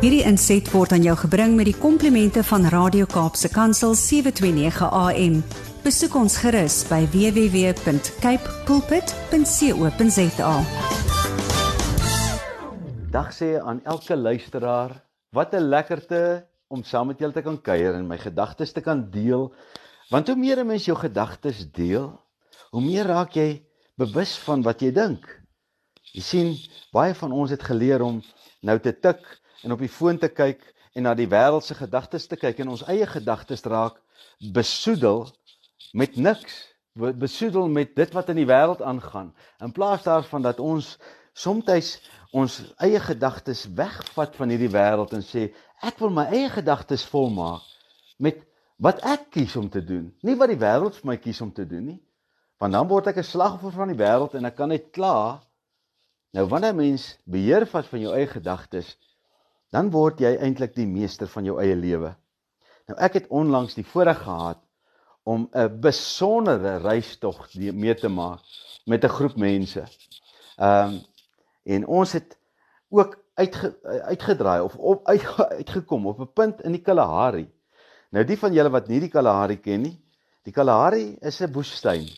Hierdie inset word aan jou gebring met die komplimente van Radio Kaapse Kansel 729 AM. Besoek ons gerus by www.cape pulpit.co.za. Dag sê aan elke luisteraar, wat 'n lekkerte om saam met julle te kan kuier en my gedagtes te kan deel. Want hoe meer 'n mens jou gedagtes deel, hoe meer raak jy bewus van wat jy dink. Jy sien, baie van ons het geleer om nou te tik en op die foon te kyk en na die wêreld se gedagtes te kyk en ons eie gedagtes raak besoedel met niks. Besoedel met dit wat in die wêreld aangaan in plaas daarvan dat ons soms ons eie gedagtes wegvat van hierdie wêreld en sê ek wil my eie gedagtes volmaak met wat ek kies om te doen. Nie wat die wêreld vir my kies om te doen nie want dan word ek 'n slagoffer van die wêreld en ek kan net kla nou wanneer mens beheer vat van jou eie gedagtes dan word jy eintlik die meester van jou eie lewe nou ek het onlangs die voorreg gehad om 'n besondere reistog mee te maak met 'n groep mense. Ehm um, en ons het ook uitge, uitgedraai of op uit, uitgekom op 'n punt in die Kalahari. Nou die van julle wat nie die Kalahari ken nie, die Kalahari is 'n woestyn.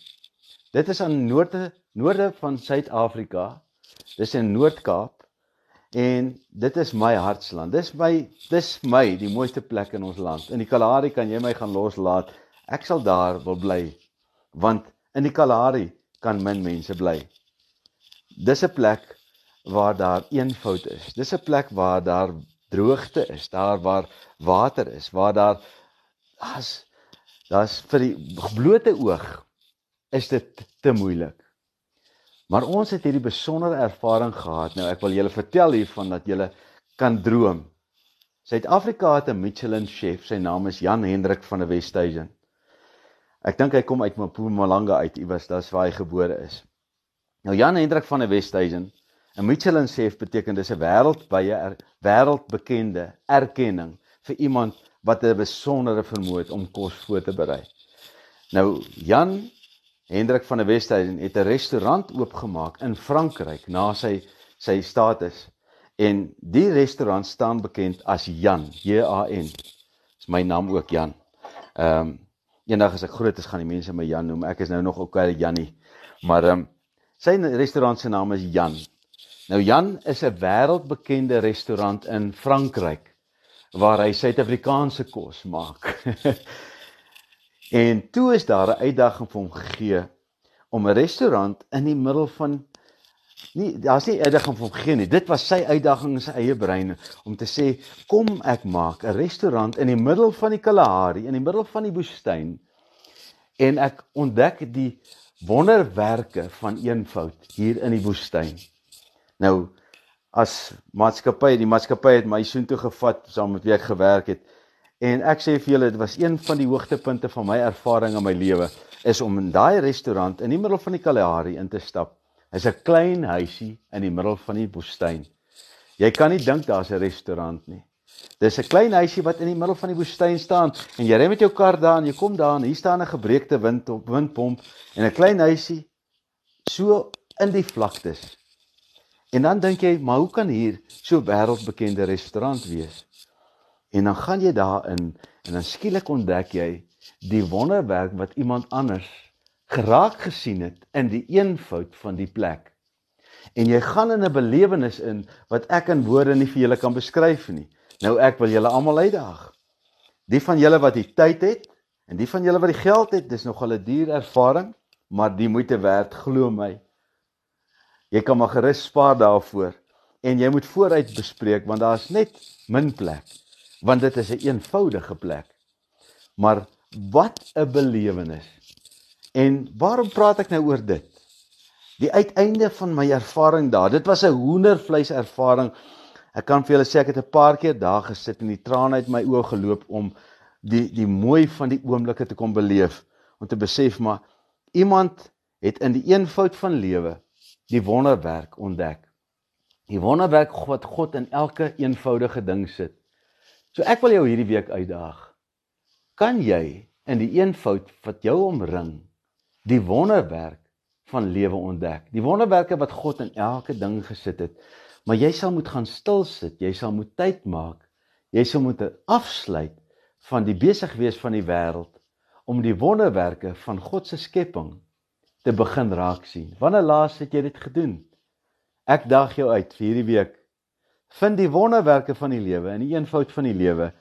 Dit is aan noorde noorde van Suid-Afrika. Dis in Noord-Kaap en dit is my hartsland. Dis my dis my die mooiste plek in ons land. In die Kalahari kan jy my gaan loslaat Ek sal daar wil bly want in die Kalahari kan min mense bly. Dis 'n plek waar daar eenvoud is. Dis 'n plek waar daar droogte is, daar waar water is, waar daar as daar's vir die blote oog is dit te moeilik. Maar ons het hierdie besondere ervaring gehad. Nou ek wil julle vertel hiervan dat julle kan droom. Suid-Afrika het 'n Michelin chef, sy naam is Jan Hendrik van der Westhuizen. Ek dink hy kom uit Mpumalanga uit iewers, dis waar hy gebore is. Nou Jan Hendrik van der Westhuizen, 'n Michelin chef beteken dis 'n wêreldwye er, wêreldbekende erkenning vir iemand wat 'n besondere vermoë het om kos voor te berei. Nou Jan Hendrik van der Westhuizen het 'n restaurant oopgemaak in Frankryk na sy sy status en die restaurant staan bekend as Jan, J A N. Dis my naam ook Jan. Ehm um, Eendag as ek groot is, gaan die mense my Jan noem. Ek is nou nog ook okay Jannie. Maar ehm um, sy restaurant se naam is Jan. Nou Jan is 'n wêreldbekende restaurant in Frankryk waar hy Suid-Afrikaanse kos maak. en toe is daar 'n uitdaging vir hom gegee om 'n restaurant in die middel van nie daar's nie uitdaging van geen nie. Dit was sy uitdaging in sy eie brein om te sê kom ek maak 'n restaurant in die middel van die Kalahari, in die middel van die woestyn en ek ontdek die wonderwerke van eenvoud hier in die woestyn. Nou as maatskappy, die maatskappy het my soontoe gevat saam met wie ek gewerk het en ek sê vir julle dit was een van die hoogtepunte van my ervaring in my lewe is om in daai restaurant in die middel van die Kalahari in te stap is 'n klein huisie in die middel van die woestyn. Jy kan nie dink daar's 'n restaurant nie. Dis 'n klein huisie wat in die middel van die woestyn staan en jy ry met jou kar daar en jy kom daar en hier staan 'n gebreekte wind op windpomp en 'n klein huisie so in die vlaktes. En dan dink jy, maar hoe kan hier so wêreldbekende restaurant wees? En dan gaan jy daarin en dan skielik ontdek jy die wonderwerk wat iemand anders geraak gesien het in die eenvoud van die plek. En jy gaan in 'n belewenis in wat ek in woorde nie vir julle kan beskryf nie. Nou ek wil julle almal uitdaag. Die van julle wat die tyd het en die van julle wat die geld het, dis nog 'n duur ervaring, maar die moeite werd, glo my. Jy kan maar gerus spaar daarvoor en jy moet vooruit bespreek want daar's net min plek want dit is 'n een eenvoudige plek. Maar wat 'n belewenis. En waarom praat ek nou oor dit? Die uiteinde van my ervaring daar. Dit was 'n hoendervleis ervaring. Ek kan vir julle sê ek het 'n paar keer daar gesit en die trane uit my oë geloop om die die mooi van die oomblikke te kom beleef om te besef maar iemand het in die eenvoud van lewe die wonderwerk ontdek. Die wonderwerk wat God in elke eenvoudige ding sit. So ek wil jou hierdie week uitdaag. Kan jy in die eenvoud wat jou omring die wonderwerk van lewe ontdek. Die wonderwerke wat God in elke ding gesit het. Maar jy sal moet gaan stil sit, jy sal moet tyd maak. Jy sal moet afsluit van die besig wees van die wêreld om die wonderwerke van God se skepping te begin raak sien. Wanneer laas het jy dit gedoen? Ek daag jou uit vir hierdie week. Vind die wonderwerke van die lewe in die eenvoud van die lewe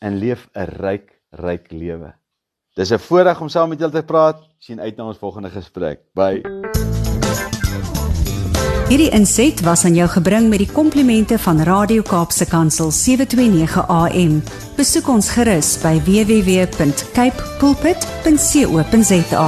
en leef 'n ryk, ryk lewe. Dis 'n voorreg om saam met julle te praat. Sien uit na ons volgende gesprek. Bye. Hierdie inset was aan jou gebring met die komplimente van Radio Kaapse Kansel 729 AM. Besoek ons gerus by www.cape pulpit.co.za.